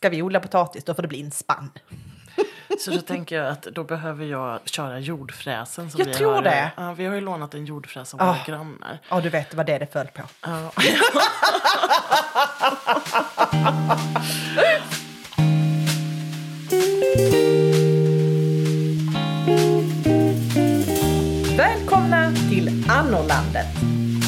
ska vi odla potatis då får det bli en spann. Så då tänker jag att då behöver jag köra jordfräsen. Som Jag vi tror har. det. Ja, vi har ju lånat en jordfräs av Ah. våra grannar. Ja, du vet vad det är det föll på. Välkomna till Annorlandet.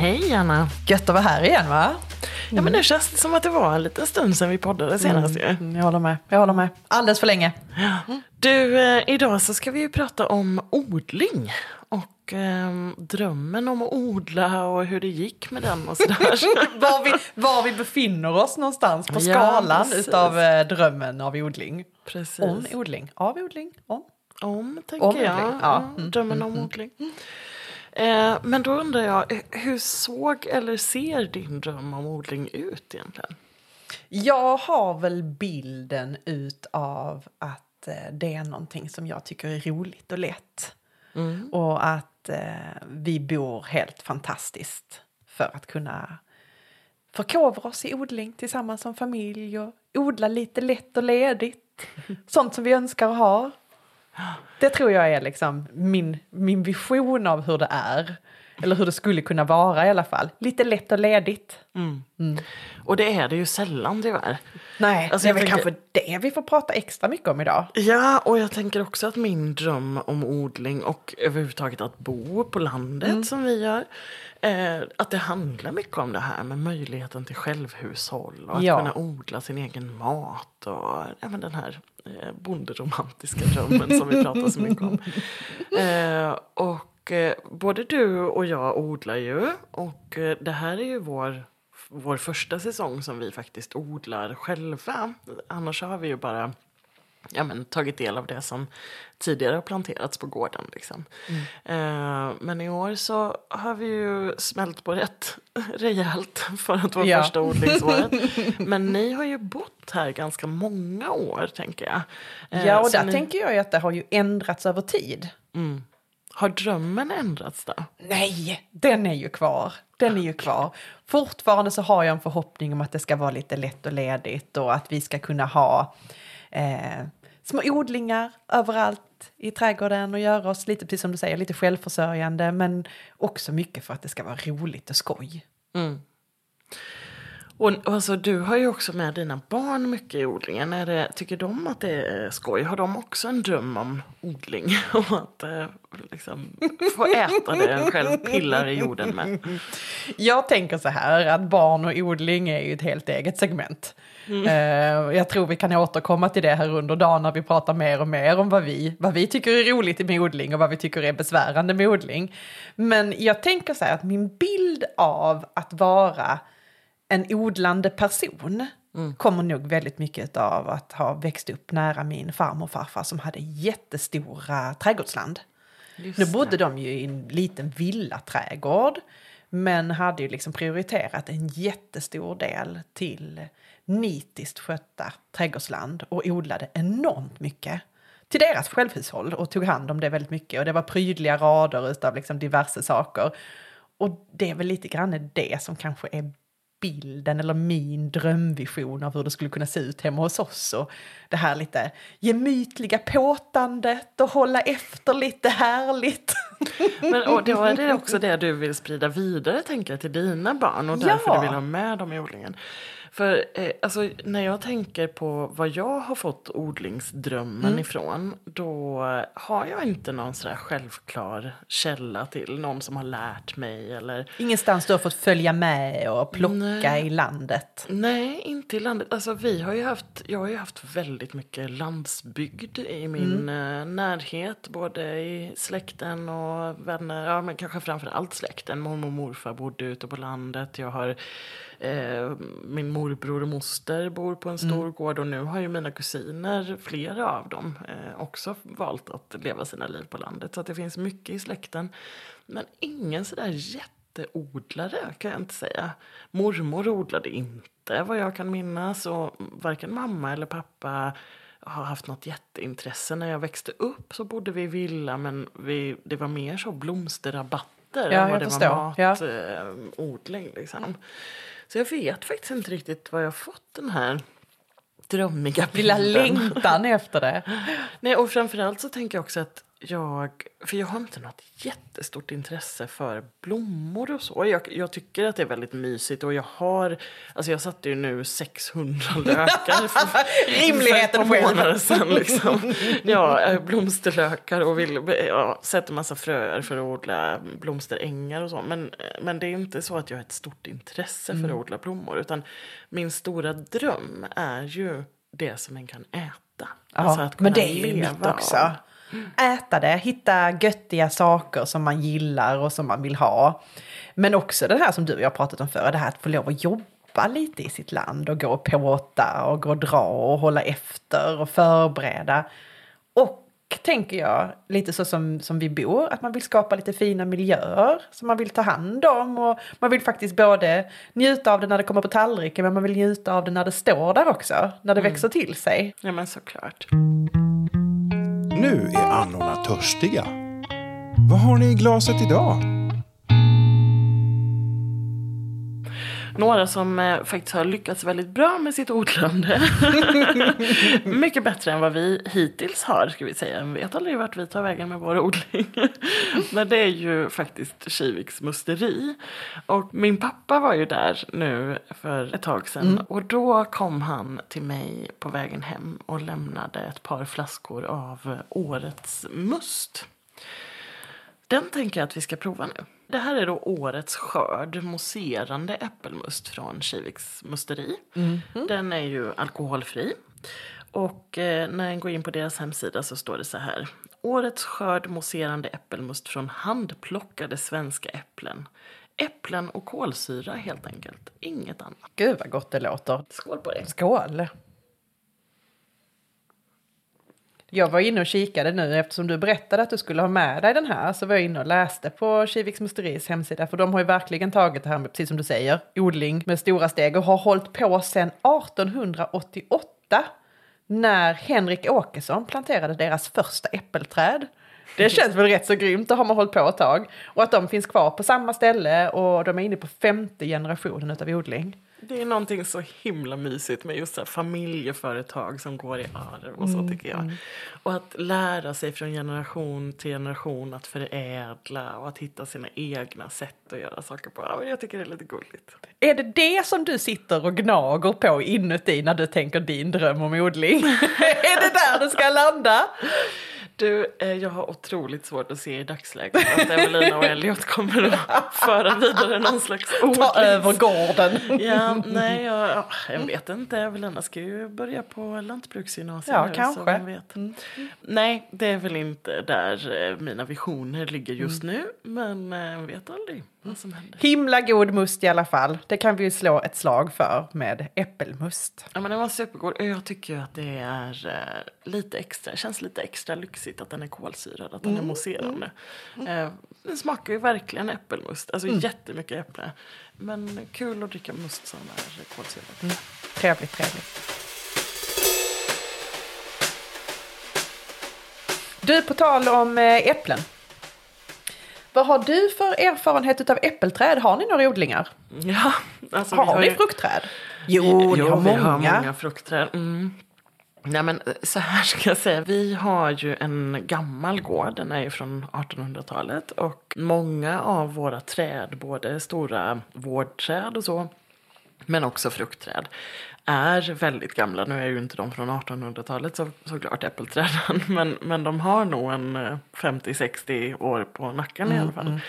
Hej Anna! Gött att vara här igen va? Ja, men nu känns det som att det var en liten stund sedan vi poddade senast ju. Mm, jag håller med. Jag håller med. Alldeles för länge. Du, eh, idag så ska vi ju prata om odling. Och ehm, drömmen om att odla och hur det gick med den och sådär. var, vi, var vi befinner oss någonstans på Ja, skalan precis. utav eh, drömmen av odling. Precis. Om odling. Av odling. Om. Om, tänker Om jag. odling, ja. Ja, drömmen om odling. Eh, men då undrar jag, eh, hur såg eller ser din dröm om odling ut egentligen? Jag har väl bilden utav att eh, det är någonting som jag tycker är roligt och lätt. Och att eh, vi bor helt fantastiskt för att kunna förkovra oss i odling tillsammans som familj och odla lite lätt och ledigt. Sånt som vi önskar och har. Det tror jag är liksom min, min vision av hur det är. Eller hur det skulle kunna vara i alla fall. Lite lätt och ledigt. Och det är det ju sällan tyvärr. Nej, Alltså, det är väl tänker- kanske det vi får prata extra mycket om idag. Ja, och jag tänker också att min dröm om odling och överhuvudtaget att bo på landet som vi gör. Eh, att det handlar mycket om det här med möjligheten till självhushåll och att Ja. kunna odla sin egen mat och ja, den här eh, bonderomantiska drömmen som vi pratar så mycket om. Eh, och eh, både du och jag odlar ju och eh, det här är ju vår vår första säsong som vi faktiskt odlar själva. Annars har vi ju bara ja, men, tagit del av det som tidigare har planterats på gården. Liksom. Eh, men i år så har vi ju smält på rätt rejält för att vara Ja. första odlingsåret. Men ni har ju bott här ganska många år, tänker jag. Eh, Ja, och där ni- tänker jag att det har ju ändrats över tid. Har drömmen ändrats då? Nej, den är ju kvar. Den är ju kvar. Fortfarande så har jag en förhoppning om att det ska vara lite lätt och ledigt och att vi ska kunna ha eh, små odlingar överallt i trädgården och göra oss lite, precis som du säger, lite självförsörjande men också mycket för att det ska vara roligt och skoj. Och, och alltså, du har ju också med dina barn mycket i odlingen. Är det, tycker de att det är skoj? Har de också en dröm om odling? Och att eh, liksom, få äta det en själv pillar i jorden med? Jag tänker så här att barn och odling är ju ett helt eget segment. Eh, jag tror vi kan återkomma till det här under dagen när vi pratar mer och mer om vad vi, vad vi tycker är roligt med odling och vad vi tycker är besvärande med odling. Men jag tänker så här att min bild av att vara en odlande person kommer nog väldigt mycket av att ha växt upp nära min farmor och farfar som hade jättestora trädgårdsland. Nu bodde de ju i en liten villaträdgård men hade ju liksom prioriterat en jättestor del till nitiskt skötta trädgårdsland och odlade enormt mycket till deras självhushåll och tog hand om det väldigt mycket. Och det var prydliga rader utav liksom diverse saker. Och det är väl lite grann det som kanske är bilden eller min drömvision av hur det skulle kunna se ut hemma hos oss. Och det här lite gemytliga påtandet och hålla efter lite härligt. Men, och det var det också det du vill sprida vidare tänker jag, till dina barn och därför Ja. du vill ha med dem i odlingen. För eh, alltså, när jag tänker på vad jag har fått odlingsdrömmen Mm. ifrån då har jag inte någon sådär självklar källa till någon som har lärt mig eller Ingenstans du har fått följa med och plocka Nej. i landet. Nej, inte i landet. Alltså, vi har ju haft, jag har ju haft väldigt mycket landsbygd i min eh, närhet. Både i släkten och vänner. Ja, men kanske framför allt släkten. Mormor och morfar bodde ute på landet. Jag har Eh, min morbror och moster bor på en stor Mm. gård och nu har ju mina kusiner, flera av dem, eh, också valt att leva sina liv på landet. Så att det finns mycket i släkten. Men ingen sådär jätteodlare kan jag inte säga. Mormor odlade inte vad jag kan minnas och varken mamma eller pappa har haft något jätteintresse. När jag växte upp så bodde vi i villa men vi, det var mer så blomsterrabatter Ja, än vad det förstår. var Ja. matodling. liksom. Så jag vet faktiskt inte riktigt var jag fått den här drömmiga Lilla bilden. längtan efter det. Nej, och framförallt så tänker jag också att jag, för jag har inte något jättestort intresse för blommor och så. Jag, jag tycker att det är väldigt mysigt och jag har, alltså jag satte ju nu 600 lökar för, Rimligheten för ett par månader sedan liksom. Ja, eh, blomsterlökar och vill, ja, sätter massa fröer för att odla blomsterängar och så. Men, men det är inte så att jag har ett stort intresse för att odla blommor utan min stora dröm är ju det som en kan äta. Alltså Ja, att kunna men det är ju mitt också. av. Äta det, hitta göttiga saker som man gillar och som man vill ha. Men också det här som du och jag pratat om förr, det här att få lov att jobba lite i sitt land och gå och påta och gå och dra och hålla efter och förbereda. Och tänker jag, lite så som, som vi bor, att man vill skapa lite fina miljöer som man vill ta hand om. Och man vill faktiskt både njuta av det när det kommer på tallriken men man vill njuta av det när det står där också, när det växer till sig. Ja men såklart. Nu är annorna törstiga. Vad har ni i glaset idag? Några som eh, faktiskt har lyckats väldigt bra med sitt odlande. Mycket bättre än vad vi hittills har, ska vi säga. Vi vet aldrig vart vi tar vägen med vår odling. Men det är ju faktiskt Kiviks musteri. Och min pappa var ju där nu för ett tag sedan. Och då kom han till mig på vägen hem och lämnade ett par flaskor av årets must. Den tänker jag att vi ska prova nu. Det här är då årets skörd, mousserande äppelmust från Kiviks musteri. Den är ju alkoholfri. Och eh, när jag går in på deras hemsida så står det så här. Årets skörd mousserande äppelmust från handplockade svenska äpplen. Äpplen och kolsyra helt enkelt. Inget annat. Gud vad gott det låter. Skål på dig. Skål! Jag var inne och kikade nu eftersom du berättade att du skulle ha med dig den här så var jag inne och läste på Kiviks Musteris hemsida för de har ju verkligen tagit det här med, precis som du säger, odling med stora steg och har hållit på sedan 1888 när Henrik Åkesson planterade deras första äppelträd. Det känns väl rätt så grymt, då har man hållit på ett tag. Och att de finns kvar på samma ställe och de är inne på femte generationen utav odling. Det är någonting så himla mysigt med just så familjeföretag som går i arv och så tycker jag. Och att lära sig från generation till generation att förädla och att hitta sina egna sätt att göra saker på. Ja, men jag tycker det är lite gulligt. Är det det som du sitter och gnager på inuti när du tänker din dröm om odling? är det där du ska landa? Du, eh, jag har otroligt svårt att se i dagsläget att Evelina och Elliot kommer att föra vidare någon slags odling. Ta över gården. Ja, nej, jag, ja, jag vet inte. Evelina ska ju börja på lantbruksgymnasiet Ja, nu, kanske. Vet. Nej, det är väl inte där eh, mina visioner ligger just nu. Men eh, vet aldrig vad som händer. Himla god must i alla fall. Det kan vi ju slå ett slag för med äppelmust. Ja, men den var supergod. Och Jag tycker ju att det är eh, lite extra, känns lite extra lyxigt att den är kolsyrad, att den är mousserande. Eh, den smakar ju verkligen äppelmust, alltså jättemycket äpple. Men kul att dricka must som är kolsyrad. Trevligt, trevligt. Du, på tal om eh, äpplen. Vad har du för erfarenhet av äppelträd? Har ni några odlingar? Ja, alltså har vi ni ju- fruktträd? Jo, ni har vi många. har många fruktträd. Mm. Nej, men eh, så här ska jag säga. Vi har ju en gammal gård. Den är ju från 1800-talet. Och många av våra träd, både stora vårdträd och så, men också fruktträd, är väldigt gamla. Nu är ju inte de från 1800-talet så, såklart, äppelträden. Men, men de har nog en eh, 50-60 år på nacken i alla fall.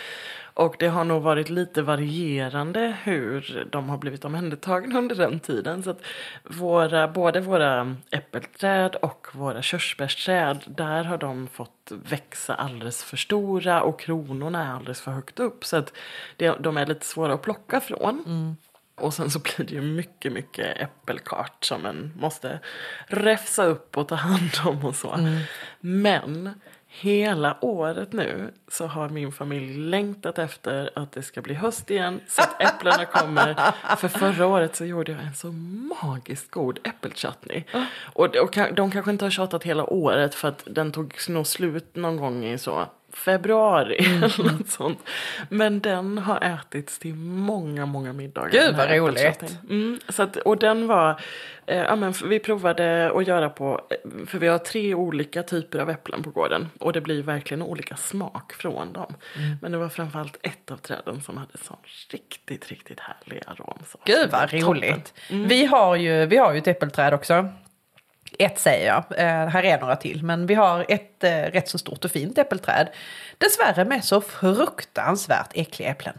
Och det har nog varit lite varierande hur de har blivit omhändertagna under den tiden. Så att våra, både våra äppelträd och våra körsbärsträd, där har de fått växa alldeles för stora och kronorna är alldeles för högt upp. Så att det, de är lite svåra att plocka från. Och sen så blir det ju mycket, mycket äppelkart som en måste räfsa upp och ta hand om och så. Men hela året nu så har min familj längtat efter att det ska bli höst igen så att äpplena kommer. För förra året så gjorde jag en så magiskt god äppelchutney. Och, och de kanske inte har tjatat hela året för att den tog nog slut någon gång i så februari eller något sånt. Men den har ätits till många, många middagar. Gud, vad roligt. Mm, så att, och den var, eh, ja, men vi provade att göra på, eh, för vi har tre olika typer av äpplen på gården. Och det blir verkligen olika smak från dem. Mm. Men det var framförallt ett av träden som hade sån riktigt, riktigt härlig arom. Så. Gud vad roligt. toppen. Vi, har ju, vi har ju ett äppelträd också. Ett säger jag, eh, här är några till. Men vi har ett eh, rätt så stort och fint äppelträd. Dessvärre med så fruktansvärt äckliga äpplen.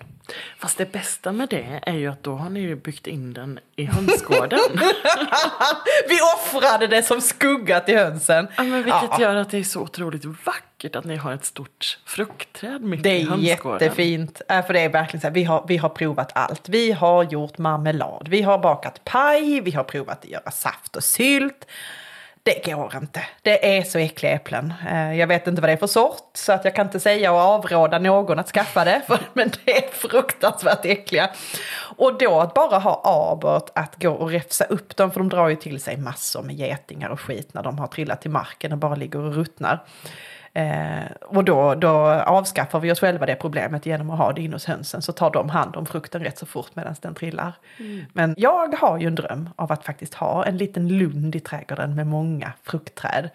Fast det bästa med det är ju att då har ni ju byggt in den i hönsgården. Vi offrade det som skugga till hönsen. ja, men vilket Ja. gör att det är så otroligt vackert att ni har ett stort fruktträd mitt Det i är hönsgården. jättefint. Äh, För det är verkligen så här, vi har, vi har provat allt. Vi har gjort marmelad, vi har bakat paj, vi har provat att göra saft och sylt. Det går inte. Det är så äckliga äpplen. Eh, jag vet inte vad det är för sort så att jag kan inte säga och avråda någon att skaffa det. För, men det är fruktansvärt äckliga. Och då att bara ha abert att gå och räfsa upp dem för de drar ju till sig massor med getingar och skit när de har trillat till marken och bara ligger och ruttnar. Eh, och då, då avskaffar vi oss själva det problemet genom att ha det in hos hönsen. Så tar de hand om frukten rätt så fort medan den trillar. Men jag har ju en dröm av att faktiskt ha en liten lund i trädgården med många fruktträd.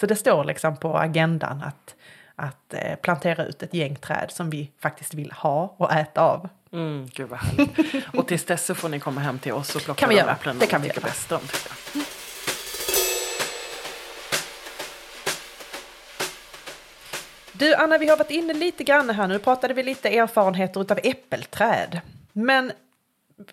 Så det står liksom på agendan att, att eh, plantera ut ett gäng träd som vi faktiskt vill ha och äta av. Mm, gud vad härligt. Och tills dess så får ni komma hem till oss och plocka Kan vi de göra. äpplen Det kan vi göra. bäst om. Du Anna, vi har varit inne lite grann här nu, pratade vi lite erfarenheter utav äppelträd. Men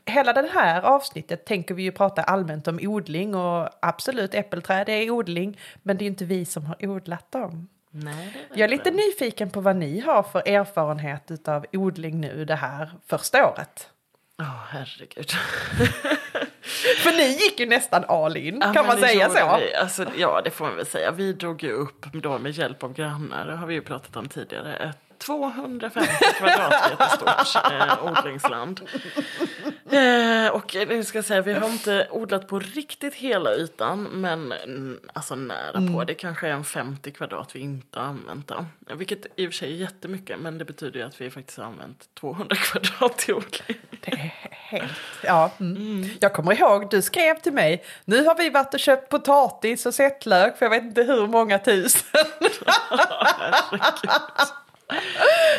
hela det här avsnittet tänker vi ju prata allmänt om odling och absolut äppelträd är odling, men det är ju inte vi som har odlat dem. Nej, Jag är lite nyfiken på vad ni har för erfarenhet utav odling nu det här första året. Ja, herregud. För ni gick ju nästan all in, Ja, kan man säga så? Vi. Alltså, ja, det får man väl säga. Vi drog ju upp då med hjälp av grannar, det har vi ju pratat om tidigare, ett 250 kvadratmeter stort eh, odlingsland. Eh, och nu ska jag säga, vi har inte odlat på riktigt hela ytan, men mm, alltså nära på. Det kanske är en 50 kvadrat vi inte har använt. Då. Vilket i och för sig är jättemycket, men det betyder ju att vi faktiskt har använt 200 kvadrat till odling. Det är helt... Ja. Mm. Jag kommer ihåg, du skrev till mig, nu har vi varit och köpt potatis och sättlök för jag vet inte hur många tusen.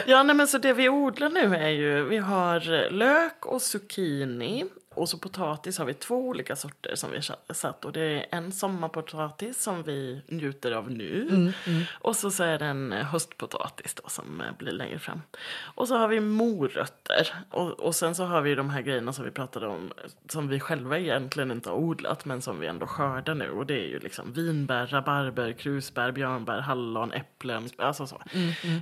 Ja, nej, men så det vi odlar nu är ju, vi har lök och zucchini. Och så potatis har vi två olika sorter som vi har satt. Och det är en sommarpotatis som vi njuter av nu. Och så, så är det en höstpotatis då som eh, blir längre fram. Och så har vi morötter. Och, och sen så har vi de här grejerna som vi pratade om. Som vi själva egentligen inte har odlat men som vi ändå skördar nu. Och det är ju liksom vinbär, rabarber, krusbär, björnbär, hallon, äpplen. Alltså så.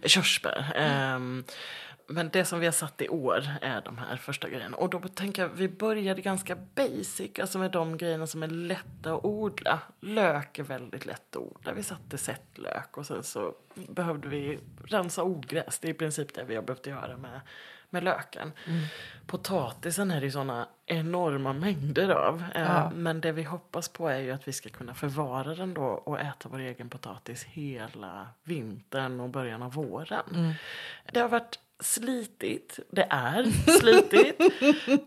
Körsbär. Ehm, men det som vi har satt i år är de här första grejerna. Och då tänker jag, vi började ganska basic, alltså med de grejerna som är lätta att odla. Lök är väldigt lätt att odla. Vi satte sättlök och sen så behövde vi rensa ogräs. Det är i princip det vi har behövt göra med, med löken. Potatisen är det ju sådana enorma mängder av. Eh, Ja. Men det vi hoppas på är ju att vi ska kunna förvara den då och äta vår egen potatis hela vintern och början av våren. Det har varit slitigt. Det är slitigt.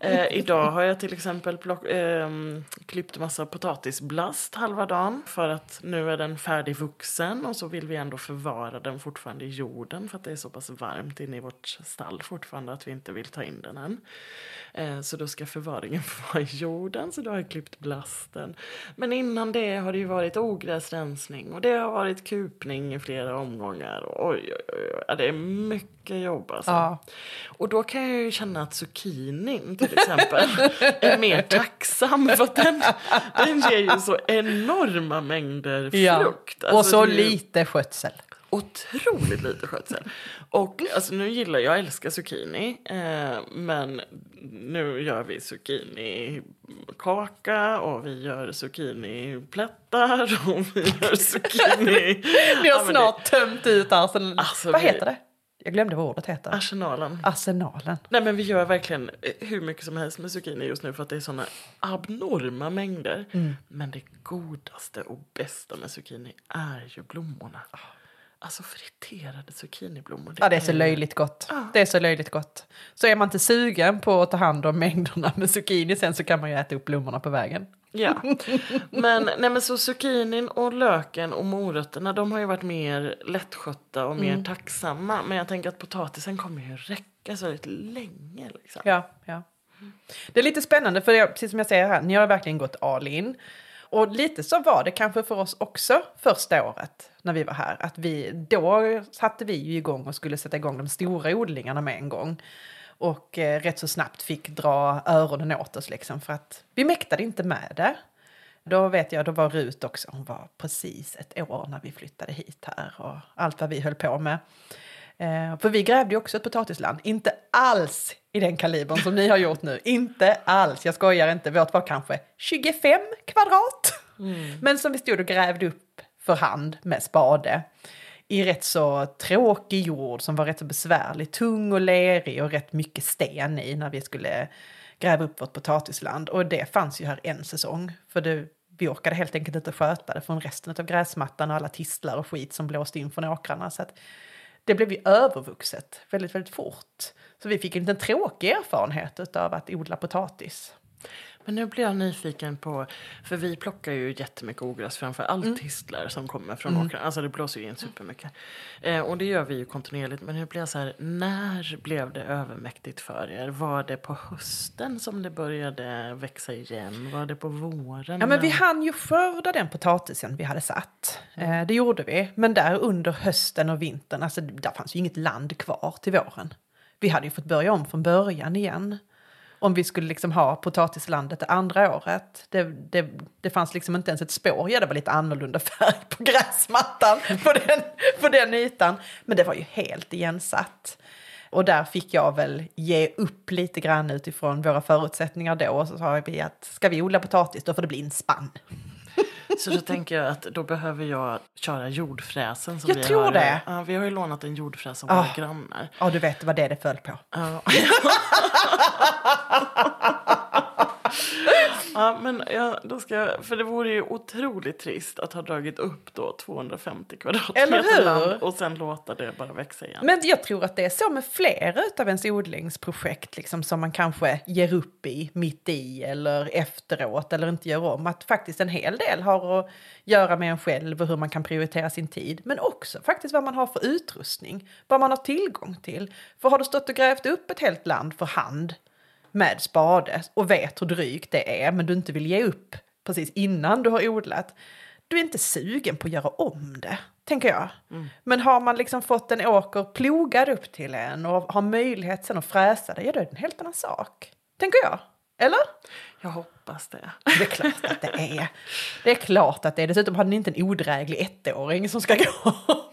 eh, idag har jag till exempel plock, ehm, klippt massa potatisblast halva dagen för att nu är den färdigvuxen och så vill vi ändå förvara den fortfarande i jorden för att det är så pass varmt inne i vårt stall fortfarande att vi inte vill ta in den än. Eh, så då ska förvaringen vara i jorden så då har jag klippt blasten. Men innan det har det ju varit ogräsrensning och det har varit kupning i flera omgångar. Oj, oj, oj, ja, det är mycket jobb alltså. Ja. Och då kan jag ju känna att zucchinin till exempel är mer tacksam för att den, den ger ju så enorma mängder frukt. Och Alltså, så det är ju- lite skötsel. Otroligt lite skötsel. Och alltså, nu gillar jag, älskar zucchini. Eh, men nu gör vi zucchinikaka och vi gör zucchiniplättar och vi gör zucchini... Ni har Ja, snart tömt ut arsenalen. Alltså, vad vi- heter det? Jag glömde vad ordet heter. Arsenalen. Arsenalen. Nej men vi gör verkligen eh, hur mycket som helst med zucchini just nu för att det är såna abnorma mängder. Mm. Men det godaste och bästa med zucchini är ju blommorna. Alltså friterade zucchiniblommor. Ja, det är så löjligt gott. Det är så löjligt gott. Så är man inte sugen på att ta hand om mängderna med zucchini sen så kan man ju äta upp blommorna på vägen. Ja, men, nej, men så zucchinin och löken och morötterna de har ju varit mer lättskötta och Mm. mer tacksamma. Men jag tänker att potatisen kommer ju räcka så väldigt länge. Liksom. Ja, ja. Det är lite spännande för jag, precis som jag säger här, ni har verkligen gått all in. Och lite så var det kanske för oss också första året när vi var här. Att vi, då satte vi ju igång och skulle sätta igång de stora odlingarna med en gång. Och eh, rätt så snabbt fick dra öronen åt oss liksom för att vi mäktade inte med det. Då vet jag, då var Rut också, hon var precis ett år när vi flyttade hit här och allt vad vi höll på med. Eh, för vi grävde ju också ett potatisland, inte alls i den kalibern som ni har gjort nu. Inte alls, jag skojar inte, vårt var kanske 25 kvadrat. Men som vi stod och grävde upp för hand med spade. I rätt så tråkig jord som var rätt så besvärlig, tung och lerig och rätt mycket sten i när vi skulle gräva upp vårt potatisland. Och det fanns ju här en säsong. För det, vi orkade helt enkelt inte sköta det från resten av gräsmattan och alla tistlar och skit som blåste in från åkrarna. Så att det blev ju övervuxet väldigt, väldigt fort. Så vi fick en liten tråkig erfarenhet av att odla potatis. Men nu blir jag nyfiken på, för vi plockar ju jättemycket ogräs, framför allt Mm. tistlar som kommer från åkrarna. Alltså det blåser ju in supermycket. Eh, och det gör vi ju kontinuerligt. Men nu blir jag så här, när blev det övermäktigt för er? Var det på hösten som det började växa igen? Var det på våren? Ja, men vi hann ju skörda den potatisen vi hade satt. Eh, det gjorde vi. Men där under hösten och vintern, alltså där fanns ju inget land kvar till våren. Vi hade ju fått börja om från början igen. Om vi skulle liksom ha potatislandet det andra året. Det, det, det fanns liksom inte ens ett spår. Ja, det var lite annorlunda färg på gräsmattan på den, på den ytan. Men det var ju helt igensatt. Och där fick jag väl ge upp lite grann utifrån våra förutsättningar då. Och så sa vi att ska vi odla potatis då får det bli en spann. Så då tänker jag att då behöver jag köra jordfräsen. Som Jag vi tror har. det. Ja, vi har ju lånat en jordfräs av våra Ah. grannar. Ja, du vet vad det är det föll på. Ja. ja, men ja, då ska jag, för det vore ju otroligt trist att ha dragit upp då 250 kvadratmeter land och sen låta det bara växa igen. Men jag tror att det är så med flera av ens odlingsprojekt liksom, som man kanske ger upp i, mitt i eller efteråt eller inte gör om. Att faktiskt en hel del har att göra med en själv och hur man kan prioritera sin tid. Men också faktiskt vad man har för utrustning, vad man har tillgång till. För har du stått och grävt upp ett helt land för hand med spade och vet hur drygt det är men du inte vill ge upp precis innan du har odlat. Du är inte sugen på att göra om det, tänker jag. Men har man liksom fått en åker plogad upp till en och har möjlighet sen att fräsa det, ja då är det en helt annan sak. Tänker jag. Eller? Jag hoppas det. Det är klart att det är. Det är klart att det är. Dessutom har ni inte en odräglig ettåring som ska gå.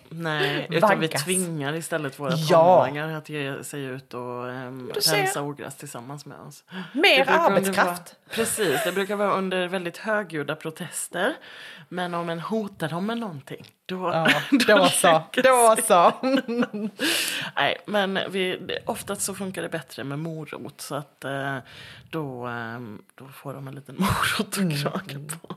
Nej, utan vi tvingar istället våra Ja. tonåringar att ge sig ut och um, rensa ogräs tillsammans med oss. Mer arbetskraft. Vara, precis, det brukar vara under väldigt högljudda protester. Men om en hotar dem med någonting, då... Ja, då så. lägger Då så. Nej, men vi, oftast så funkar det bättre med morot. Så att eh, då, ehm, då får de en liten morot Mm. att kraka på.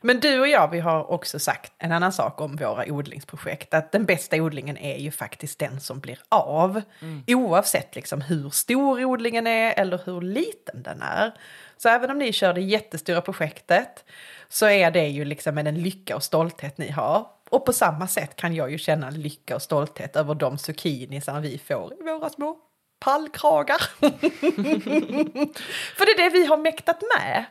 Men du och jag, vi har också sagt en annan sak om våra odlingsprojekt. Att den bästa odlingen är ju faktiskt den som blir av. Oavsett liksom hur stor odlingen är eller hur liten den är. Så även om ni kör det jättestora projektet så är det ju liksom en lycka och stolthet ni har. Och på samma sätt kan jag ju känna lycka och stolthet över de zucchinisar vi får i våra små pallkragar. För det är det vi har mäktat med.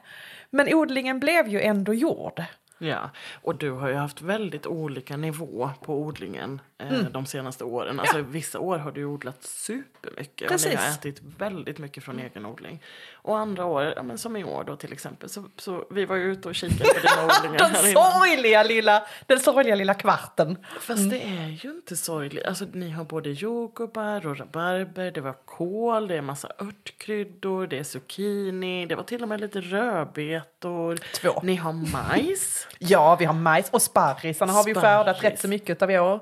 Men odlingen blev ju ändå gjord. Ja, och du har ju haft väldigt olika nivå på odlingen eh, Mm. de senaste åren. Alltså vissa år har du odlat supermycket och ni har Precis. ätit väldigt mycket från egen odling. Och andra år, ja, men som i år då till exempel, så, så vi var ju ute och kikade på dina odlingar Den sorgliga lilla, den sorgliga lilla kvarten. Fast det är ju inte sorgligt. Alltså, ni har både jordgubbar och rabarber, det var kål, det är massa örtkryddor, det är zucchini, det var till och med lite rödbetor. Två. Ni har majs. Ja, vi har majs och sparrisarna har vi skördat rätt så mycket av i år.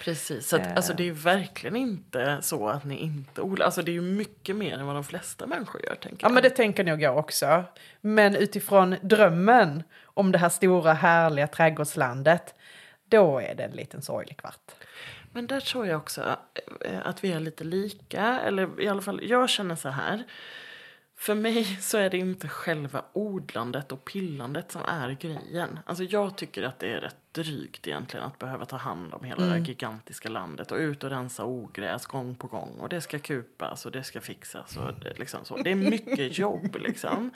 Precis, så att, Eh. alltså, det är verkligen inte så att ni inte odlar. Alltså, det är ju mycket mer än vad de flesta människor gör. Tänker Ja, jag. men det tänker nog jag också. Men utifrån drömmen om det här stora härliga trädgårdslandet, då är det en liten sorglig kvart. Men där tror jag också eh, att vi är lite lika. Eller i alla fall, jag känner så här. För mig så är det inte själva odlandet och pillandet som är grejen. Alltså jag tycker att det är rätt drygt egentligen att behöva ta hand om hela det här gigantiska landet och ut och rensa ogräs gång på gång. Och det ska kupas och det ska fixas och det, liksom så. Det är mycket jobb liksom.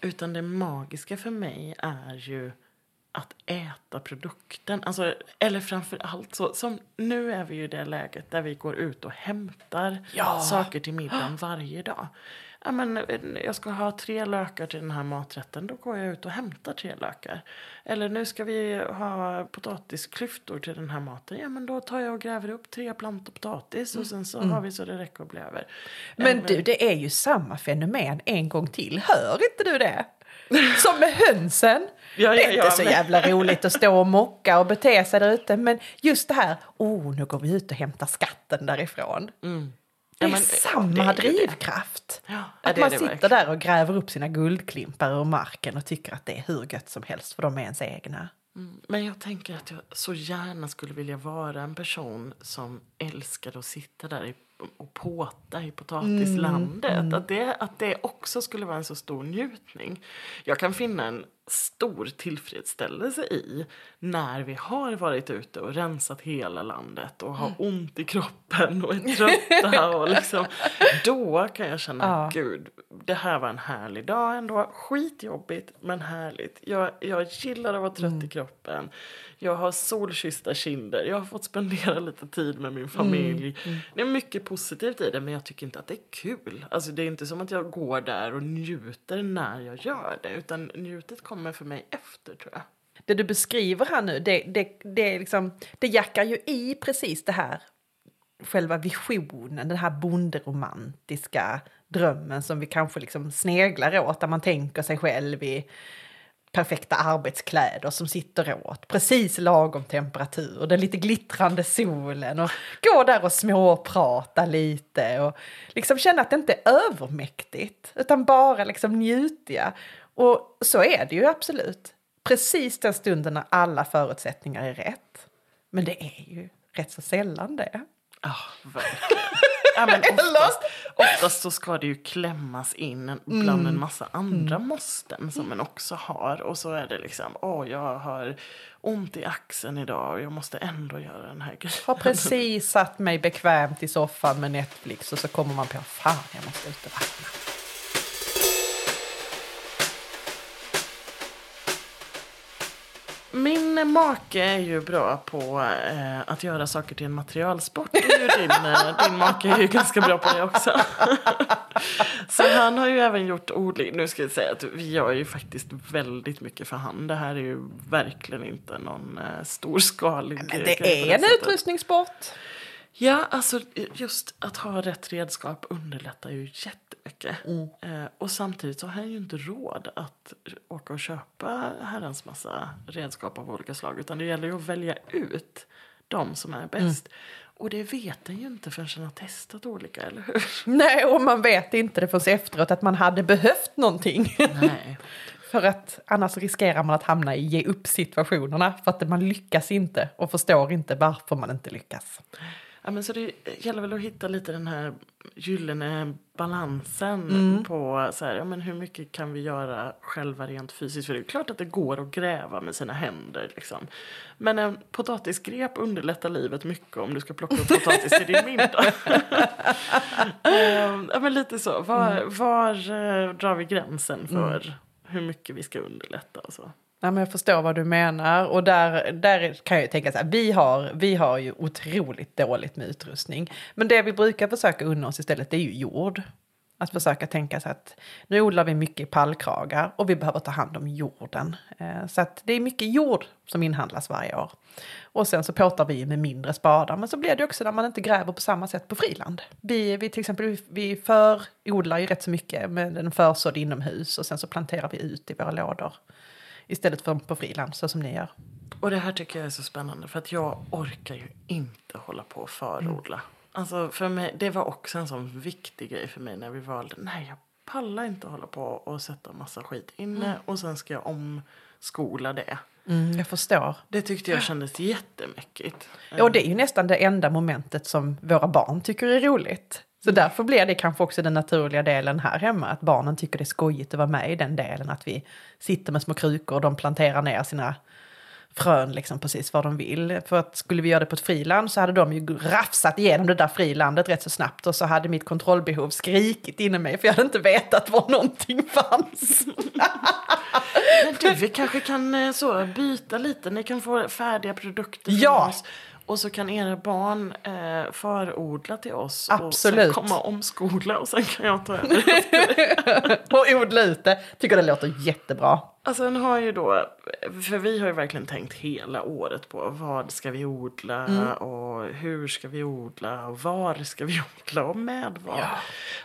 Utan det magiska för mig är ju att äta produkten. Alltså, eller framför allt så, som nu är vi ju i det läget där vi går ut och hämtar Ja. saker till middagen varje dag. Ja, men, eh, jag ska ha tre lökar till den här maträtten, då går jag ut och hämtar tre lökar. Eller nu ska vi ha potatisklyftor till den här maten, ja men då tar jag och gräver upp tre plantor potatis och sen så har vi så det räcker och blir över. Men du, det är ju samma fenomen en gång till. Hör inte du det? Som med hönsen. Ja, det ja, är inte så men- jävla roligt att stå och mocka och bete sig där ute. Men just det här, oh, nu går vi ut och hämtar skatten därifrån. Mm. Det Ja, är men, samma ja, det ju det. drivkraft. Ja, Att det man det sitter verkligen. där och gräver upp sina guldklimpar ur marken och tycker att det är hur gött som helst för de är ens egna. Mm, Men jag tänker att jag så gärna skulle vilja vara en person som älskar att sitta där i, och påta i potatislandet. Att, det, att det också skulle vara en så stor njutning. Jag kan finna en stor tillfredsställelse i när vi har varit ute och rensat hela landet och har ont i kroppen och är trötta. Och liksom, då kan jag känna, Ja. gud, det här var en härlig dag ändå. Skitjobbigt men härligt. Jag, jag gillar att vara trött i kroppen. Jag har solkyssta kinder. Jag har fått spendera lite tid med min familj. Det är mycket positivt i det men jag tycker inte att det är kul. Alltså det är inte som att jag går där och njuter när jag gör det. Utan njutet kommer för mig efter tror jag. Det du beskriver här nu, det, det, det, liksom, det jackar ju i precis det här själva visionen, den här bonderomantiska drömmen som vi kanske liksom sneglar åt, där man tänker sig själv i perfekta arbetskläder som sitter åt, precis lagom temperatur, den lite glittrande solen och gå där och småprata lite och liksom känna att det inte är övermäktigt utan bara liksom njutiga. Och så är det ju absolut. Precis den stunden när alla förutsättningar är rätt. Men det är ju rätt så sällan det. Ja, verkligen. Ja, men oftast, oftast så ska det ju klämmas in bland en massa andra måsten som en också har. Och så är det liksom, åh jag har ont i axeln idag och jag måste ändå göra den här grejen. Har precis satt mig bekvämt i soffan med Netflix och så kommer man på fan jag måste ut och vattna. Min make är ju bra på eh, att göra saker till en materialsport. Din, eh, din make är ju ganska bra på det också. Så han har ju även gjort odling. Nu ska jag säga att vi gör ju faktiskt väldigt mycket för hand. Det här är ju verkligen inte någon eh, storskalig Men det är en utrustningssport. Ja, alltså just att ha rätt redskap underlättar ju jättemycket. Eh, och samtidigt så har han ju inte råd att åka och köpa herrans massa redskap av olika slag. Utan det gäller ju att välja ut de som är bäst. Och det vet han ju inte förrän han har testat olika, eller hur? Nej, och man vet inte det förrän efteråt att man hade behövt någonting. Nej. För att annars riskerar man att hamna i ge upp situationerna för att man lyckas inte och förstår inte varför man inte lyckas. Ja, men så det gäller väl att hitta lite den här gyllene balansen på så här, ja, men hur mycket kan vi göra själva rent fysiskt. För det är klart att det går att gräva med sina händer. Liksom. Men en potatisgrep underlättar livet mycket om du ska plocka upp potatis till din middag. Ehm, ja, men lite så. Var, var eh, drar vi gränsen för hur mycket vi ska underlätta och så. Nej, men jag förstår vad du menar. Och där, där kan jag tänka så här, vi har, vi har ju otroligt dåligt med utrustning. Men det vi brukar försöka unna oss istället, det är ju jord. Att försöka tänka så att nu odlar vi mycket pallkragar och vi behöver ta hand om jorden. Eh, så att det är mycket jord som inhandlas varje år. Och sen så påtar vi med mindre spadar. Men så blir det också när man inte gräver på samma sätt på friland. Vi, vi till exempel, vi- förodlar ju rätt så mycket med en försådd inomhus och sen så planterar vi ut i våra lådor. Istället för på friland, så som ni gör. Och det här tycker jag är så spännande för att jag orkar ju inte hålla på och förodla. Alltså för mig, det var också en sån viktig grej för mig när vi valde. Nej, jag pallar inte hålla på och sätta massa skit inne och sen ska jag omskola det. Mm, jag förstår. Det tyckte jag kändes jättemäckigt. Och det är ju nästan det enda momentet som våra barn tycker är roligt. Så därför blir det kanske också den naturliga delen här hemma, att barnen tycker det är skojigt att vara med i den delen, att vi sitter med små krukor och de planterar ner sina frön liksom precis vad de vill. För att skulle vi göra det på ett friland så hade de ju rafsat igenom det där frilandet rätt så snabbt och så hade mitt kontrollbehov skrikit inom mig för jag hade inte vetat var någonting fanns. Men du, vi kanske kan eh, så byta lite. Ni kan få färdiga produkter Ja. oss. Och så kan era barn eh, förodla till oss. Och Absolut. sen komma och omskola och sen kan jag ta över. och odla ut det. Tycker det låter jättebra. Alltså den har ju då, för vi har ju verkligen tänkt hela året på vad ska vi odla Mm. och hur ska vi odla och var ska vi odla och med vad.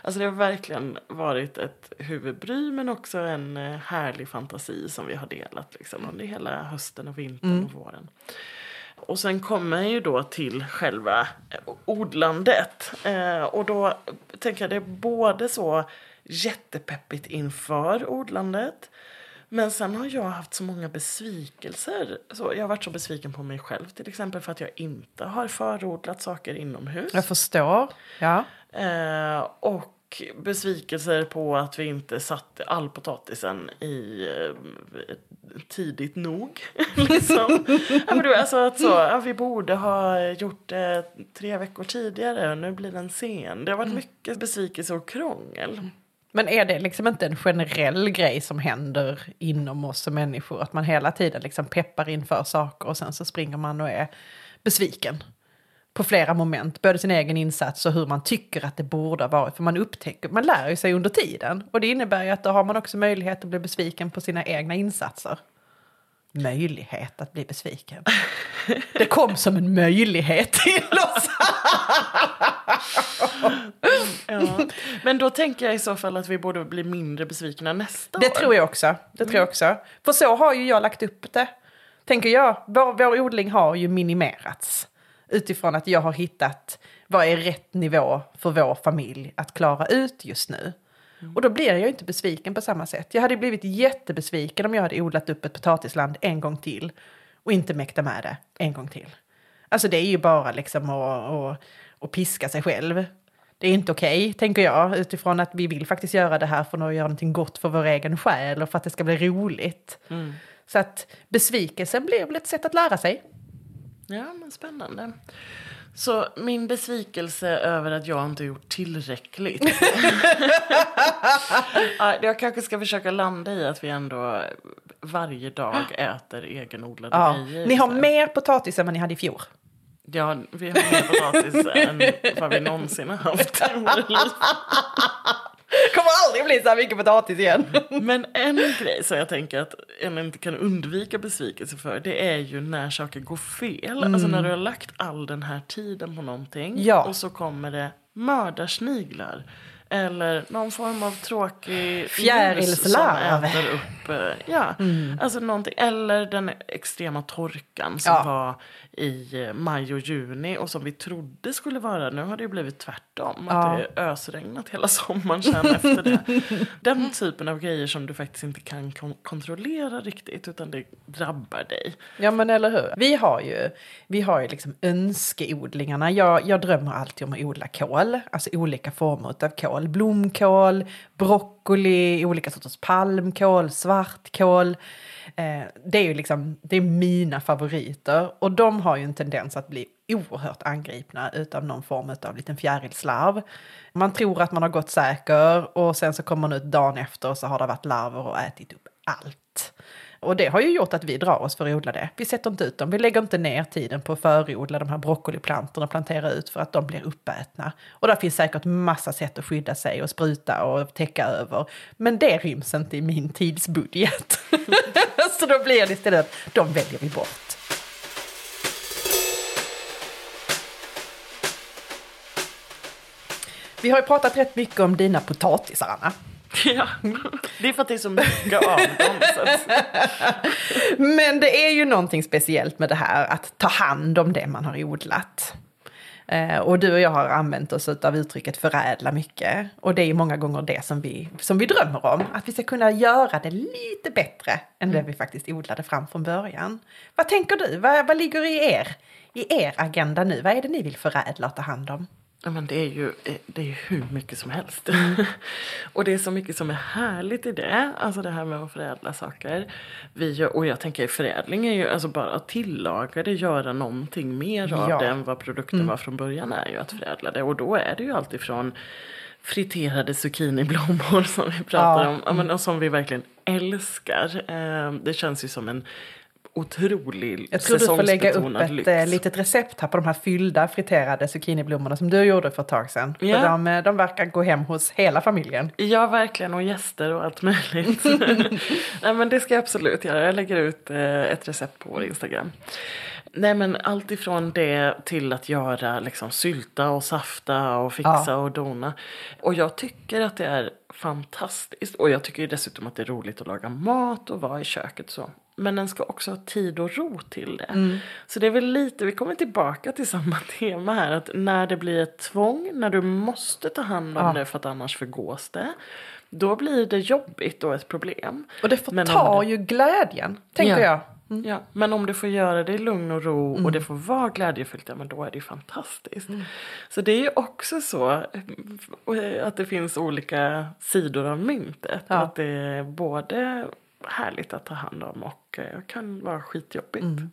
Alltså det har verkligen varit ett huvudbry men också en eh, härlig fantasi som vi har delat liksom under hela hösten och vintern Mm. och våren. Och sen kommer jag ju då till själva odlandet. Eh, och då tänker jag det är både så jättepeppigt inför odlandet. Men sen har jag haft så många besvikelser. Så jag har varit så besviken på mig själv till exempel för att jag inte har förodlat saker inomhus. Jag förstår. Ja. Eh, och besvikelser på att vi inte satte all potatisen i eh, tidigt nog. liksom. ja, men du, alltså att så, ja, vi borde ha gjort det tre veckor tidigare och nu blir den sen. Det har varit mycket besvikelse och krångel. Men är det liksom inte en generell grej som händer inom oss som människor? Att man hela tiden liksom peppar inför saker och sen så springer man och är besviken. På flera moment, både sin egen insats och hur man tycker att det borde ha varit. För man upptäcker, man lär ju sig under tiden. Och det innebär ju att då har man också möjlighet att bli besviken på sina egna insatser. Möjlighet att bli besviken. Det kom som en möjlighet till oss. Ja. Men då tänker jag i så fall att vi borde bli mindre besvikna nästa Det år. tror jag också. Det tror jag också. För så har ju jag lagt upp det. Tänker jag. Vår, vår odling har ju minimerats. Utifrån att jag har hittat vad är rätt nivå för vår familj att klara ut just nu. Och då blir jag inte besviken på samma sätt. Jag hade blivit jättebesviken om jag hade odlat upp ett potatisland en gång till och inte mäkta med det en gång till. Alltså det är ju bara liksom att, att, att piska sig själv. Det är inte okej, tänker jag, utifrån att vi vill faktiskt göra det här för att göra någonting gott för vår egen själ och för att det ska bli roligt. Så att besvikelsen blir väl ett sätt att lära sig. Ja, men spännande. Så min besvikelse över att jag inte gjort tillräckligt. ja, jag kanske ska försöka landa i att vi ändå varje dag äter egenodlade Ja. grejer. Ni har mer potatis än vad ni hade i fjol. Ja, vi har mer potatis än vad vi någonsin har haft liv. kommer aldrig bli så här mycket potatis igen. Men en grej som jag tänker att en inte kan undvika besvikelse för det är ju när saker går fel. Alltså när du har lagt all den här tiden på någonting Ja. och så kommer det mördarsniglar. Eller någon form av tråkig Fjärilslarv. som äter upp. eh, Ja, alltså någonting. Eller den extrema torkan som Ja. var i eh, maj och juni och som vi trodde skulle vara. Nu har det ju blivit tvärtom. Ja. Att det är ösregnat hela sommaren sen efter det. Den typen av grejer som du faktiskt inte kan kon- kontrollera riktigt utan det drabbar dig. Ja men eller hur. Vi har ju, vi har ju liksom önskeodlingarna. Jag, jag drömmer alltid om att odla kål. Alltså olika former av kål. Blomkål, broccoli, olika sorters palmkål, svartkål. Eh, det är ju liksom, det är mina favoriter. Och de har ju en tendens att bli oerhört angripna utav någon form av liten fjärilslarv. Man tror att man har gått säker och sen så kommer man ut dagen efter och så har det varit larver och ätit upp allt. Och det har ju gjort att vi drar oss för att odla det. Vi sätter inte ut dem, vi lägger inte ner tiden på att förodla de här broccoliplantorna och plantera ut för att de blir uppätna. Och där finns säkert massa sätt att skydda sig och spruta och täcka över. Men det ryms inte i min tidsbudget. Så då blir det istället att de väljer vi bort. Vi har ju pratat rätt mycket om dina potatisar, Anna. Ja, det är för att det är så mycket av dem. Men det är ju någonting speciellt med det här att ta hand om det man har odlat. Eh, Och du och jag har använt oss av uttrycket förädla mycket. Och det är många gånger det som vi, som vi drömmer om. Att vi ska kunna göra det lite bättre än det vi faktiskt odlade fram från början. Vad tänker du? Vad, vad ligger i er, i er agenda nu? Vad är det ni vill förädla och ta hand om? Ja, men det är ju eh, det är ju hur mycket som helst. och det är så mycket som är härligt i det. Alltså det här med att förädla saker. Vi gör, och jag tänker förädling är ju alltså bara att tillaga det, göra någonting mer av Ja. det än vad produkten var från början är ju att förädla det. Och då är det ju alltifrån friterade zucchiniblommor som vi pratar Ja. om. Ja, men, och som vi verkligen älskar. Eh, det känns ju som en otrolig Jag tror du får lägga upp ett lyx. eh, litet recept här på de här fyllda friterade zucchiniblommorna som du gjorde för ett tag sedan. Ja. För de, eh, de verkar gå hem hos hela familjen. Ja, verkligen. Och gäster och allt möjligt. Nej, men det ska jag absolut göra. Jag lägger ut eh, ett recept på vår Instagram. Nej, men allt ifrån det till att göra liksom, sylta och safta och fixa Ja. och dona. Och jag tycker att det är fantastiskt. Och jag tycker ju dessutom att det är roligt att laga mat och vara i köket så. Men den ska också ha tid och ro till det. Mm. Så det är väl lite, vi kommer tillbaka till samma tema här. Att när det blir ett tvång, när du måste ta hand om Ja. det för att annars förgås det. Då blir det jobbigt och ett problem. Och det förtar ju glädjen, tänker Ja. jag. Ja, men om du får göra det i lugn och ro Mm. och det får vara glädjefyllt, ja men då är det ju fantastiskt. Så det är ju också så eh, att det finns olika sidor av myntet. Ja. Att det är både härligt att ta hand om och eh, kan vara skitjobbigt. Mm.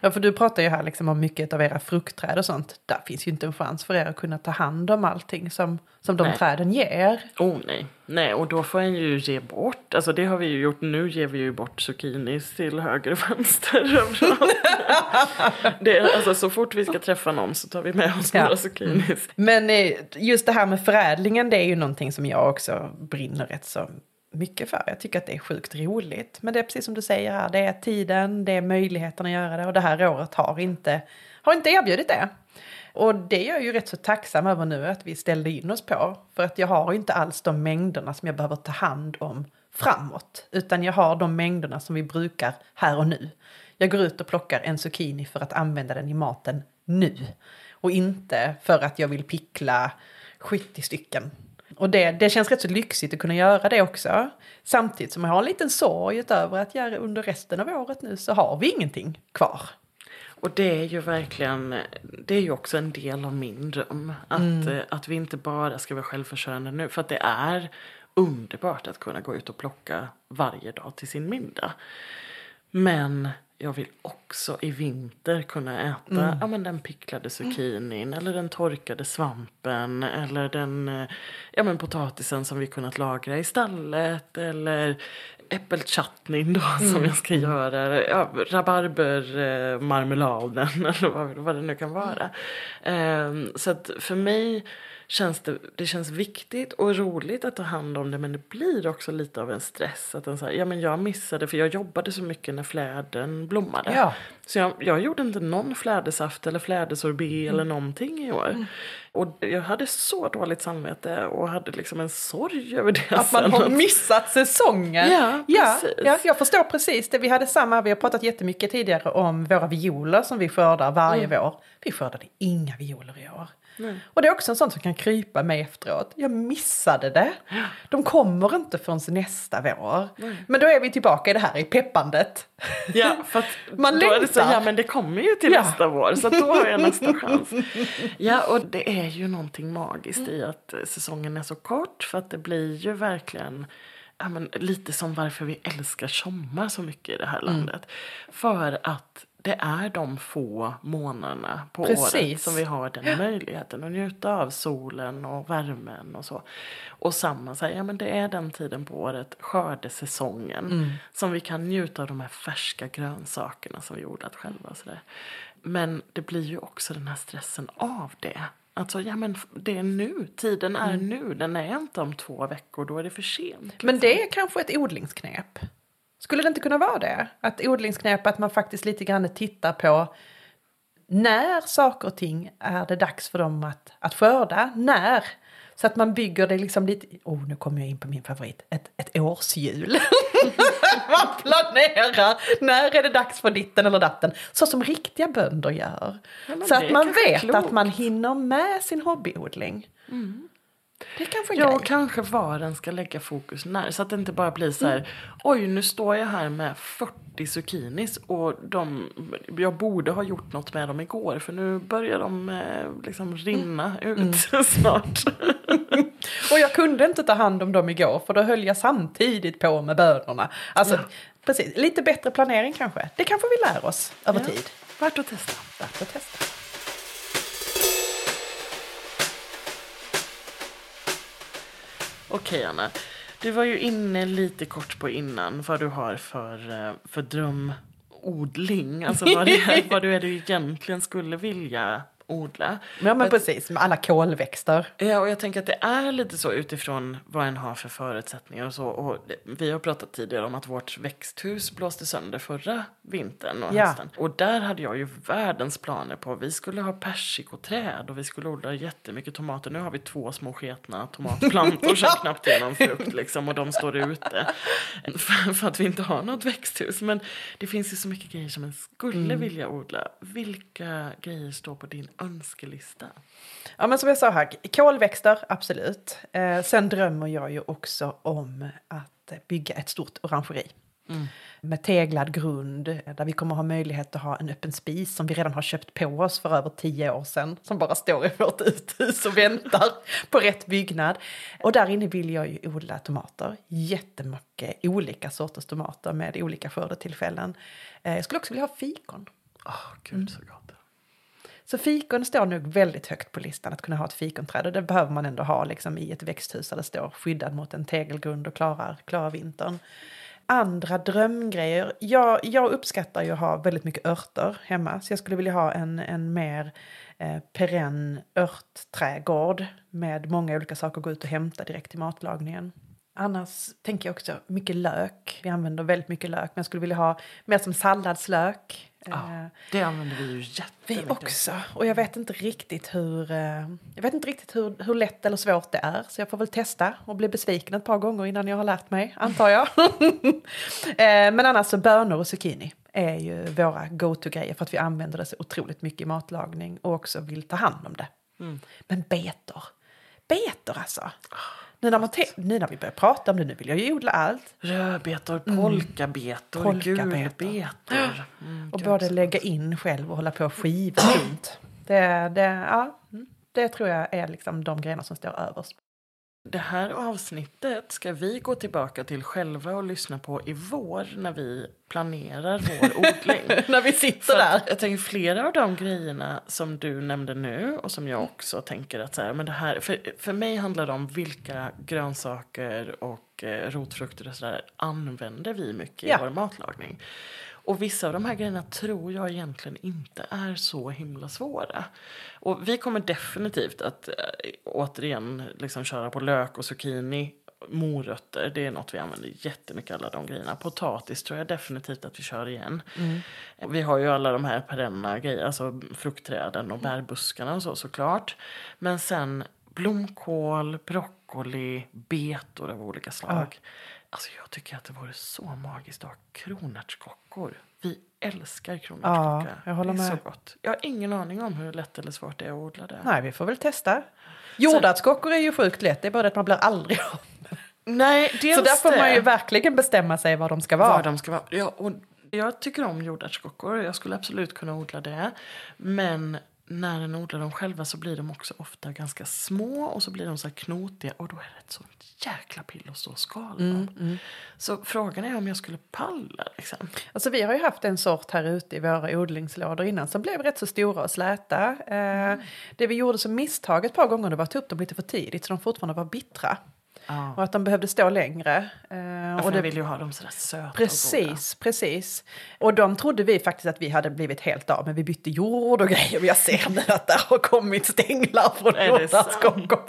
Ja, för du pratar ju här liksom om mycket av era fruktträd och sånt. Där finns ju inte en chans för er att kunna ta hand om allting som, som de Nej. träden ger. Oh nej, nej och då får en ju ge bort, alltså det har vi ju gjort, nu ger vi ju bort zucchinis till höger och vänster det är, alltså så fort vi ska träffa någon så tar vi med oss Ja. några zucchinis. Men eh, just det här med förädlingen, det är ju någonting som jag också brinner rätt så mycket för. Jag tycker att det är sjukt roligt. Men det är precis som du säger här, det är tiden, det är möjligheten att göra det. Och det här året har inte, har inte erbjudit det. Och det är jag ju rätt så tacksam över nu att vi ställde in oss på. För att jag har inte alls de mängderna som jag behöver ta hand om framåt. Utan jag har de mängderna som vi brukar här och nu. Jag går ut och plockar en zucchini för att använda den i maten nu. Och inte för att jag vill pickla 70 stycken. Och det, det känns rätt så lyxigt att kunna göra det också. Samtidigt som jag har en liten sorg utöver att jag under resten av året nu så har vi ingenting kvar. Och det är ju verkligen, det är ju också en del av min dröm. Att, eh, att vi inte bara ska vara självförsörjande nu. För att det är underbart att kunna gå ut och plocka varje dag till sin middag. Men jag vill också i vinter kunna äta ja, men den picklade zucchinin eller den torkade svampen eller den eh, ja, men potatisen som vi kunnat lagra i stallet eller äppelchutneyn då som jag ska göra. Ja, rabarbermarmeladen eller vad, vad det nu kan vara. Ehm, så att för mig känns det, det känns viktigt och roligt att ta hand om det men det blir också lite av en stress. Att den så här, ja, men jag missade för jag jobbade så mycket när fläden blommade. Ja. Så jag, jag gjorde inte någon flädersaft eller flädersorbet Mm. eller någonting i år. Och jag hade så dåligt samvete och hade liksom en sorg över det. Att man har missat säsongen. Ja, ja, ja, jag förstår precis det. Vi hade samma, vi har pratat jättemycket tidigare om våra violer som vi skördar varje vår. Vi skördade inga violer i år. Och det är också en sån som kan krypa mig efteråt. Jag missade det. De kommer inte förrän nästa vår. Men då är vi tillbaka i det här i peppandet. Ja, för att Man då är det så, längtar. ja men det kommer ju till Ja. nästa vår så då har jag nästa chans. Ja, och det är ju någonting magiskt i att eh, säsongen är så kort för att det blir ju verkligen ja, men lite som varför vi älskar sommar så mycket i det här landet. För att det är de få månaderna på Precis. året som vi har den möjligheten att njuta av solen och värmen och så. Och samma säger, ja men det är den tiden på året, skördesäsongen, Mm. som vi kan njuta av de här färska grönsakerna som vi odlat själva och sådär. Men det blir ju också den här stressen av det. Alltså, ja men det är nu, tiden är Mm. nu, den är inte om två veckor, då är det för sent. Men det är kanske ett odlingsknep. Skulle det inte kunna vara det? Att odlingsknep att man faktiskt lite grann tittar på när saker och ting är det dags för dem att, att skörda. När? Så att man bygger det liksom lite, oh nu kommer jag in på min favorit, ett, ett årshjul. man planerar, när är det dags för ditten eller datten? Så som riktiga bönder gör. men så att man vet klokt. att man hinner med sin hobbyodling. Det kanske Ja, och kanske var den ska lägga fokus när. Så att det inte bara blir så här, oj nu står jag här med 40 zucchinis och de, jag borde ha gjort något med dem igår för nu börjar de eh, liksom rinna ut snart. Och jag kunde inte ta hand om dem igår för då höll jag samtidigt på med bönorna. Alltså, precis, lite bättre planering kanske. Det kanske vi lär oss över Ja. tid. Värt att testa. Värt att testa. Okej Anna, du var ju inne lite kort på innan vad du har för, eh, för drömodling. Alltså vad, det är, vad du är du egentligen skulle vilja odla. Ja men precis, med alla kolväxter. Ja, och jag tänker att det är lite så utifrån vad en har för förutsättningar och så. Och vi har pratat tidigare om att vårt växthus blåste sönder förra vintern och Ja. hösten. Och där hade jag ju världens planer på, vi skulle ha persikoträd och vi skulle odla jättemycket tomater. Nu har vi två små sketna tomatplantor som knappt ger någon frukt liksom och de står ute. För, för att vi inte har något växthus. Men det finns ju så mycket grejer som en skulle Mm. vilja odla. Vilka grejer står på din önskelista? Ja men som jag sa här, kolväxter absolut. Eh, sen drömmer jag ju också om att bygga ett stort orangeri. Med teglad grund, eh, där vi kommer ha möjlighet att ha en öppen spis som vi redan har köpt på oss för över tio år sedan. Som bara står i vårt uthus och väntar på rätt byggnad. Och där inne vill jag ju odla tomater. Jättemycket olika sorters tomater med olika skördetillfällen. Eh, jag skulle också vilja ha fikon. Åh, gud så gott. Så fikon står nog väldigt högt på listan att kunna ha ett fikonträd och det behöver man ändå ha liksom, i ett växthus där det står skyddad mot en tegelgrund och klarar, klarar vintern. Andra drömgrejer. Jag, jag uppskattar ju att ha väldigt mycket örter hemma så jag skulle vilja ha en, en mer eh, perenn örtträdgård med många olika saker att gå ut och hämta direkt till matlagningen. Annars tänker jag också mycket lök. Vi använder väldigt mycket lök men jag skulle vilja ha mer som salladslök. Eh, Ja, det använder vi ju vi jättemycket. också. Och jag vet inte riktigt hur, eh, jag vet inte riktigt hur, hur lätt eller svårt det är. Så jag får väl testa och bli besviken ett par gånger innan jag har lärt mig, antar jag. Eh, Men annars så bönor och zucchini är ju våra go-to-grejer för att vi använder det så otroligt mycket i matlagning och också vill ta hand om det. Mm. Men betor, betor alltså. Nu när, man nu när vi börjar prata om det, nu vill jag ju odla allt. Rödbetor, polkabetor, Polkabetor. gulbetor. Mm, Och både lägga in själv och hålla på och skiva runt. Det, det, ja, mm, det tror jag är liksom de grejerna som står överst. Det här avsnittet ska vi gå tillbaka till själva och lyssna på i vår när vi planerar vår odling. När vi sitter För där. jag tänker flera av de grejerna som du nämnde nu och som jag också tänker att så här, men det här, för, för mig handlar det om vilka grönsaker och eh, rotfrukter och sådär använder vi mycket Ja. i vår matlagning. Och vissa av de här grejerna tror jag egentligen inte är så himla svåra. Och vi kommer definitivt att äh, återigen liksom köra på lök och zucchini morötter, det är något vi använder jättemycket alla de grejerna. Potatis tror jag definitivt att vi kör igen. Vi har ju alla de här perenna grejer, alltså fruktträden och bärbuskarna och så såklart. Men sen blomkål, broccoli, betor av olika slag. Alltså jag tycker att det vore så magiskt att ha kronärtskockor. Vi älskar kronärtskocka. Ja, jag håller det är med. så gott. Jag har ingen aning om hur lätt eller svårt det är att odla det. Nej, vi får väl testa. Jordärtskockor är ju sjukt lätt, det är bara det att man blir aldrig av. Nej, Så där får det. man ju verkligen bestämma sig vad de ska vara. Vad de ska vara. Ja, och jag tycker om jordärtskockor. Jag skulle absolut kunna odla det. Men när en odlar dem själva så blir de också ofta ganska små och så blir de så här knotiga och då är det ett sånt jäkla pill att stå och skala dem. Så frågan är om jag skulle palla liksom. Alltså vi har ju haft en sort här ute i våra odlingslådor innan som blev rätt så stora och släta. Eh, Det vi gjorde som misstag ett par gånger det var att ta upp dem lite för tidigt så de fortfarande var bittra. Ja. Och att de behövde stå längre. Eh, Och och det vill ju ha dem sådär söta och goda. precis, precis. Och de trodde vi faktiskt att vi hade blivit helt av men vi bytte jord och grejer. Jag ser nu att det har kommit stänglar från? Kokom.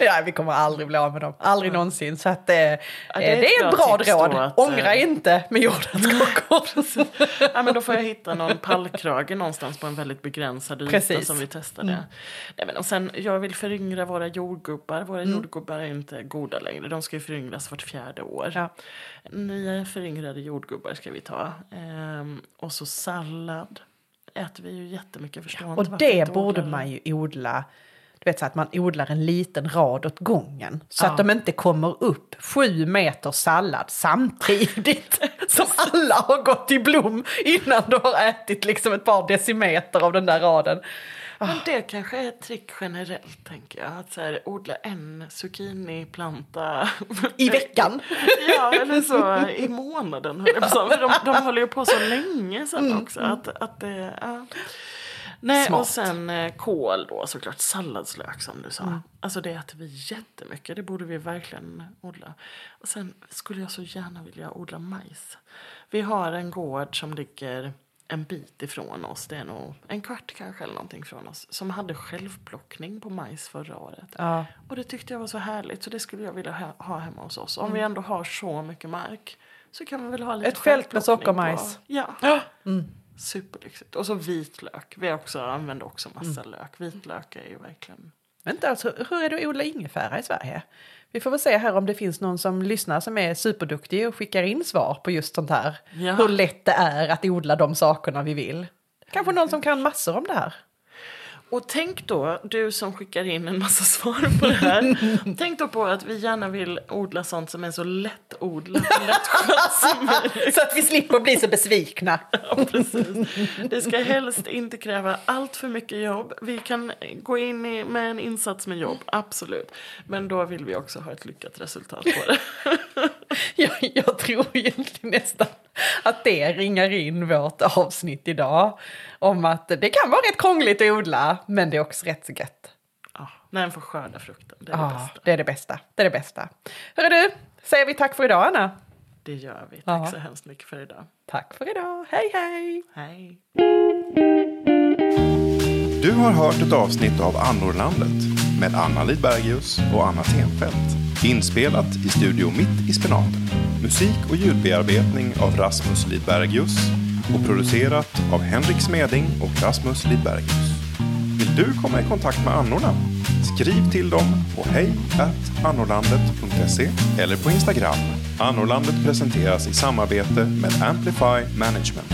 Ja, vi kommer aldrig bli av med dem. Aldrig någonsin. Så att, eh, det, är är, det är ett bra råd. att, Ångra eh, inte med Jonas Kokom. Ja, men då får jag hitta någon pallkrage någonstans på en väldigt begränsad yta Precis. som vi testade. Nej, men och sen, jag vill föryngra våra jordgubbar. Våra jordgubbar är inte goda längre. De ska ju föryngras vart fjärde år. Ja. Nya föryngrade jordgubbar ska vi ta. Ehm, och så sallad äter vi ju jättemycket. Förstår inte Och det borde man ju odla. Du vet så att man odlar en liten rad åt gången. Så Ja. att de inte kommer upp sju meter sallad samtidigt. som alla har gått i blom innan du har ätit liksom ett par decimeter av den där raden. Men det kanske är ett trick generellt, tänker jag. Att så här, odla en zucchiniplanta. I veckan. Ja, eller så i månaden. För de, de håller ju på så länge sen också. Att, att det, ja. Nej, Smart. och sen eh, kål då såklart. Salladslök som du sa. Alltså det äter vi jättemycket. Det borde vi verkligen odla. Och sen skulle jag så gärna vilja odla majs. Vi har en gård som ligger en bit ifrån oss. Det är nog en kvart kanske eller någonting från oss. Som hade självplockning på majs förra året. Ja. Och det tyckte jag var så härligt så det skulle jag vilja ha, hemma hos oss. Om vi ändå har så mycket mark så kan vi väl ha lite Ett fält med sockermajs. På. Ja, Ja. superlyxigt. Och så vitlök. Vi också, använder också massa lök. Vitlök är ju verkligen... Vänta, alltså, hur är det att odla ingefära i Sverige? Vi får väl se här om det finns någon som lyssnar som är superduktig och skickar in svar på just sånt här. Ja. Hur lätt det är att odla de sakerna vi vill. Kanske någon som kan massor om det här. Och tänk då, du som skickar in en massa svar på det här. tänk då på att vi gärna vill odla sånt som är så lättodlat och lättskött som möjligt. Så att vi slipper bli så besvikna. Ja, precis. Det ska helst inte kräva allt för mycket jobb. Vi kan gå in i, med en insats med jobb, absolut. Men då vill vi också ha ett lyckat resultat på det. Jag, jag tror egentligen nästan att det ringar in vårt avsnitt idag. Om att det kan vara rätt krångligt att odla, men det är också rätt så gött. Ja, när en får skörda frukten, det är det Ja, bästa. det är det bästa. Det är det bästa. Hörru du, säger vi tack för idag Anna? Det gör vi. Tack Ja. så hemskt mycket för idag. Tack för idag. Hej hej! Hej. Du har hört ett avsnitt av Annorlandet med Anna Lidbergius och Anna Tenfelt. Inspelat i Studio Mitt i Spenaten. Musik och ljudbearbetning av Rasmus Lidbergius och producerat av Henrik Smeding och Rasmus Lidbergius. Vill du komma i kontakt med annorna? Skriv till dem på hej.annorlandet.se eller på Instagram. Annorlandet presenteras i samarbete med Amplify Management.